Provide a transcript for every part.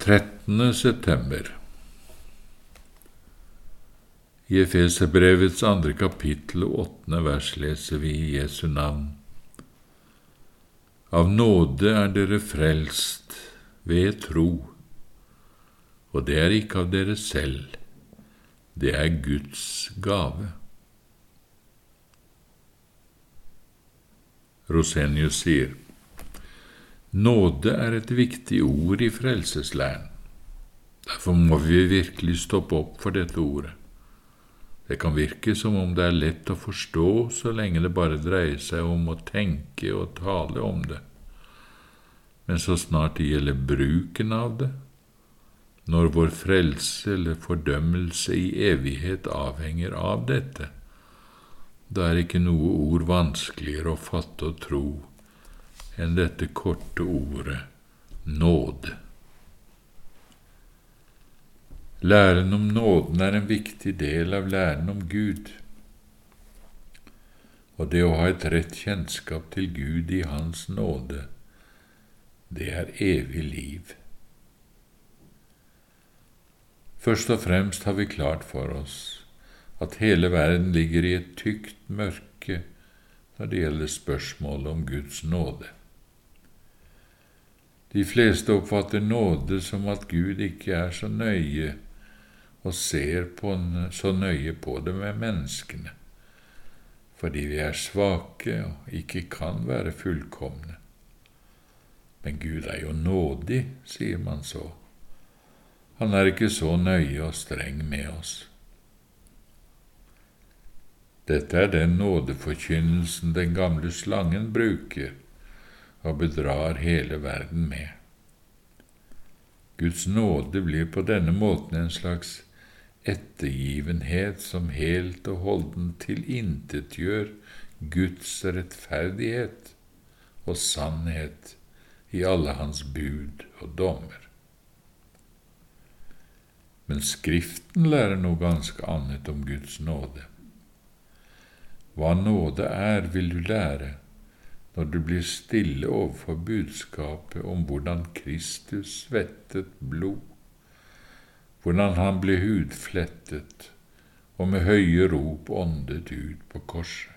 13. september I Efeserbrevets andre kapittel og åttende vers leser vi i Jesu navn. Av nåde er dere frelst ved tro, og det er ikke av dere selv, det er Guds gave. Rosenius sier, Nåde er et viktig ord i frelseslæren. Derfor må vi virkelig stoppe opp for dette ordet. Det kan virke som om det er lett å forstå så lenge det bare dreier seg om å tenke og tale om det. Men så snart det gjelder bruken av det, når vår frelse eller fordømmelse i evighet avhenger av dette, da er ikke noe ord vanskeligere å fatte og tro enn dette korte ordet nåde. Læren om nåden er en viktig del av læren om Gud, og det å ha et rett kjennskap til Gud i Hans nåde, det er evig liv. Først og fremst har vi klart for oss at hele verden ligger i et tykt mørke når det gjelder spørsmålet om Guds nåde. De fleste oppfatter nåde som at Gud ikke er så nøye og ser på så nøye på det med menneskene, fordi vi er svake og ikke kan være fullkomne. Men Gud er jo nådig, sier man så. Han er ikke så nøye og streng med oss. Dette er den nådeforkynnelsen den gamle slangen bruker og bedrar hele verden med. Guds nåde blir på denne måten en slags ettergivenhet som helt og holden tilintetgjør Guds rettferdighet og sannhet i alle hans bud og dommer. Men Skriften lærer noe ganske annet om Guds nåde. Hva nåde er, vil du lære når du blir stille overfor budskapet om hvordan Kristus svettet blod, hvordan han ble hudflettet og med høye rop åndet ut på korset.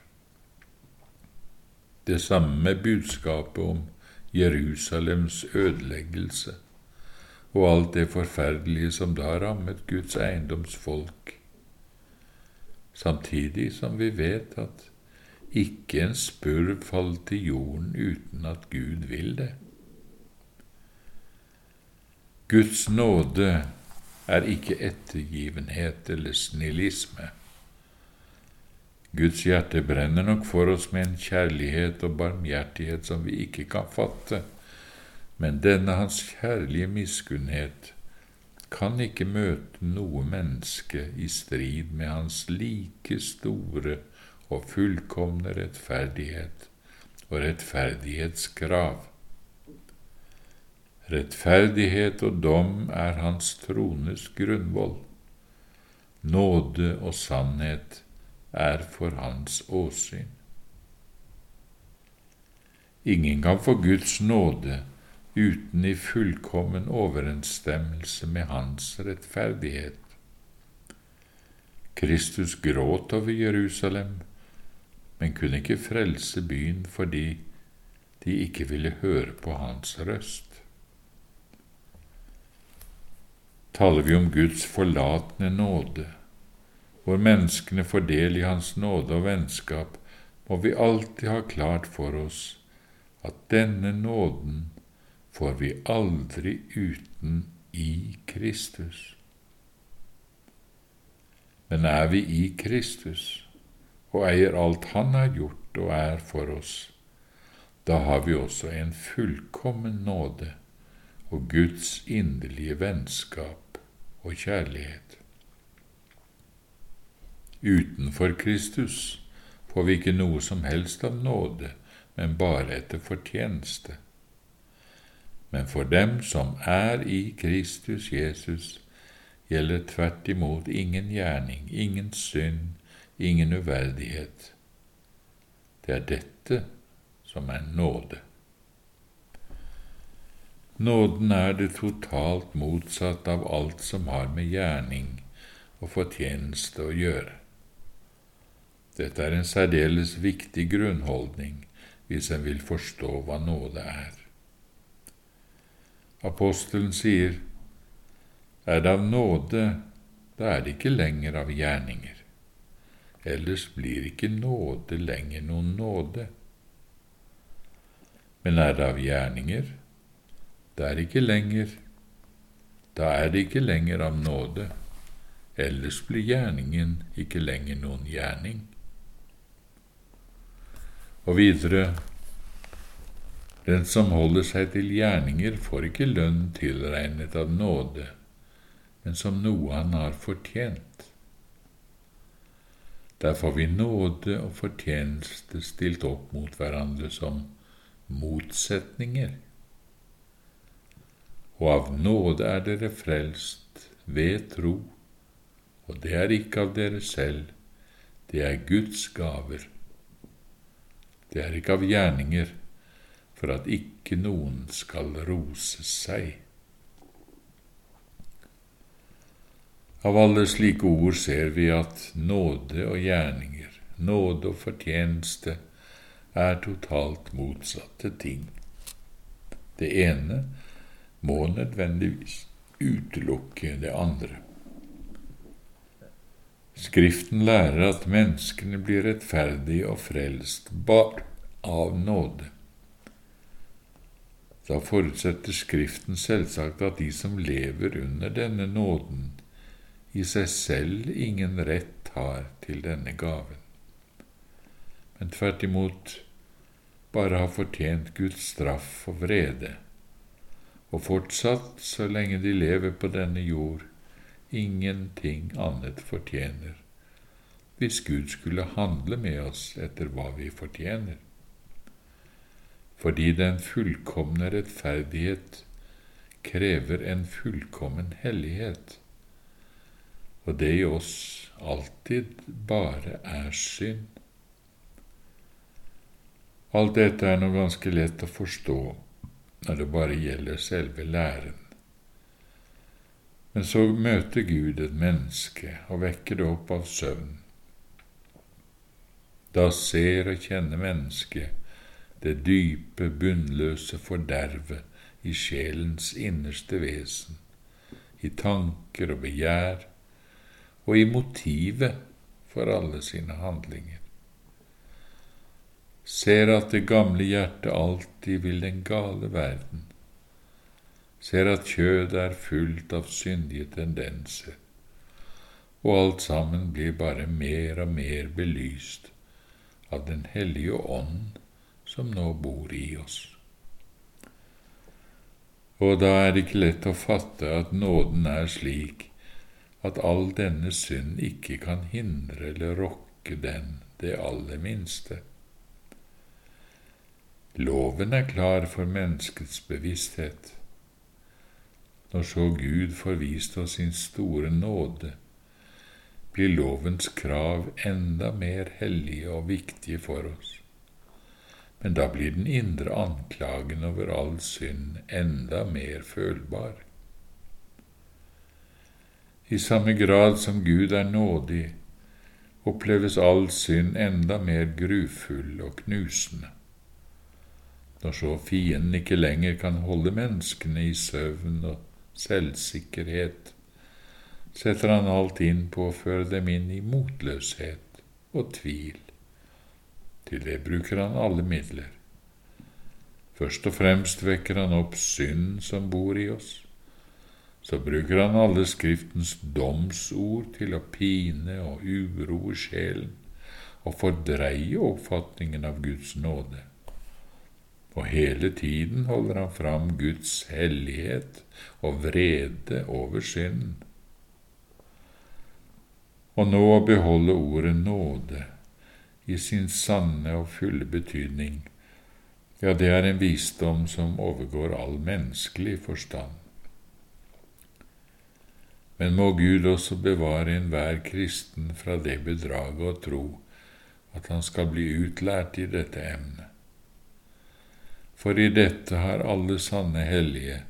Det samme med budskapet om Jerusalems ødeleggelse og alt det forferdelige som da rammet Guds eiendomsfolk, samtidig som vi vet at ikke en spurv faller til jorden uten at Gud vil det. Guds nåde er ikke ettergivenhet eller snillisme. Guds hjerte brenner nok for oss med en kjærlighet og barmhjertighet som vi ikke kan fatte, men denne hans kjærlige miskunnhet kan ikke møte noe menneske i strid med hans like store og fullkomne rettferdighet og rettferdighetskrav. Rettferdighet og dom er hans trones grunnvoll. Nåde og sannhet er for hans åsyn. Ingen kan få Guds nåde uten i fullkommen overensstemmelse med hans rettferdighet. Kristus gråt over Jerusalem men kunne ikke frelse byen fordi de ikke ville høre på hans røst. Taler vi om Guds forlatende nåde, hvor menneskene får del i Hans nåde og vennskap, må vi alltid ha klart for oss at denne nåden får vi aldri uten i Kristus. Men er vi i Kristus, og eier alt Han har gjort og er for oss, da har vi også en fullkommen nåde og Guds inderlige vennskap og kjærlighet. Utenfor Kristus får vi ikke noe som helst av nåde, men bare etter fortjeneste. Men for dem som er i Kristus Jesus, gjelder tvert imot ingen gjerning, ingen synd, ingen uverdighet. Det er dette som er nåde. Nåden er det totalt motsatt av alt som har med gjerning og fortjeneste å gjøre. Dette er en særdeles viktig grunnholdning hvis en vil forstå hva nåde er. Apostelen sier, er det av nåde, da er det ikke lenger av gjerninger. Ellers blir ikke nåde lenger noen nåde. Men er det av gjerninger, da er det ikke lenger da er det ikke lenger av nåde, ellers blir gjerningen ikke lenger noen gjerning. Og videre den som holder seg til gjerninger, får ikke lønn tilregnet av nåde, men som noe han har fortjent. Der får vi nåde og fortjeneste stilt opp mot hverandre som motsetninger. Og av nåde er dere frelst ved tro, og det er ikke av dere selv, det er Guds gaver. Det er ikke av gjerninger, for at ikke noen skal rose seg. Av alle slike ord ser vi at nåde og gjerninger, nåde og fortjeneste, er totalt motsatte ting. Det ene må nødvendigvis utelukke det andre. Skriften lærer at menneskene blir rettferdige og frelst bare av nåde. Da forutsetter Skriften selvsagt at de som lever under denne nåden, i seg selv ingen rett har til denne gaven, men tvert imot bare har fortjent Guds straff og vrede, og fortsatt, så lenge de lever på denne jord, ingenting annet fortjener, hvis Gud skulle handle med oss etter hva vi fortjener. Fordi den fullkomne rettferdighet krever en fullkommen hellighet, og det i oss alltid bare er synd. Alt dette er nå ganske lett å forstå når det bare gjelder selve læren. Men så møter Gud et menneske og vekker det opp av søvn. Da ser og kjenner mennesket det dype, bunnløse fordervet i sjelens innerste vesen, i tanker og begjær, og i motivet for alle sine handlinger. Ser at det gamle hjertet alltid vil den gale verden, ser at kjødet er fullt av syndige tendenser, og alt sammen blir bare mer og mer belyst av Den hellige ånd som nå bor i oss. Og da er det ikke lett å fatte at nåden er slik at all denne synd ikke kan hindre eller rokke den det aller minste. Loven er klar for menneskets bevissthet. Når så Gud får vist oss sin store nåde, blir lovens krav enda mer hellige og viktige for oss men da blir den indre anklagen over all synd enda mer følbar. I samme grad som Gud er nådig, oppleves all synd enda mer grufull og knusende. Når så fienden ikke lenger kan holde menneskene i søvn og selvsikkerhet, setter han alt inn på å føre dem inn i motløshet og tvil. Til det bruker han alle midler. Først og fremst vekker han opp synd som bor i oss. Så bruker han alle Skriftens domsord til å pine og uroe sjelen og fordreie oppfatningen av Guds nåde. Og hele tiden holder han fram Guds hellighet og vrede over synden. Og nå å beholde ordet nåde i sin sanne og fulle betydning, ja, det er en visdom som overgår all menneskelig forstand. Men må Gud også bevare enhver kristen fra det bedraget å tro at han skal bli utlært i dette emnet. for i dette har alle sanne hellige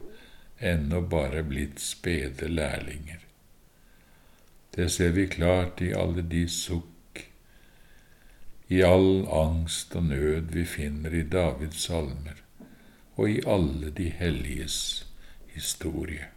ennå bare blitt spede lærlinger. Det ser vi klart i alle de sukk, i all angst og nød vi finner i Davids salmer, og i alle de helliges historie.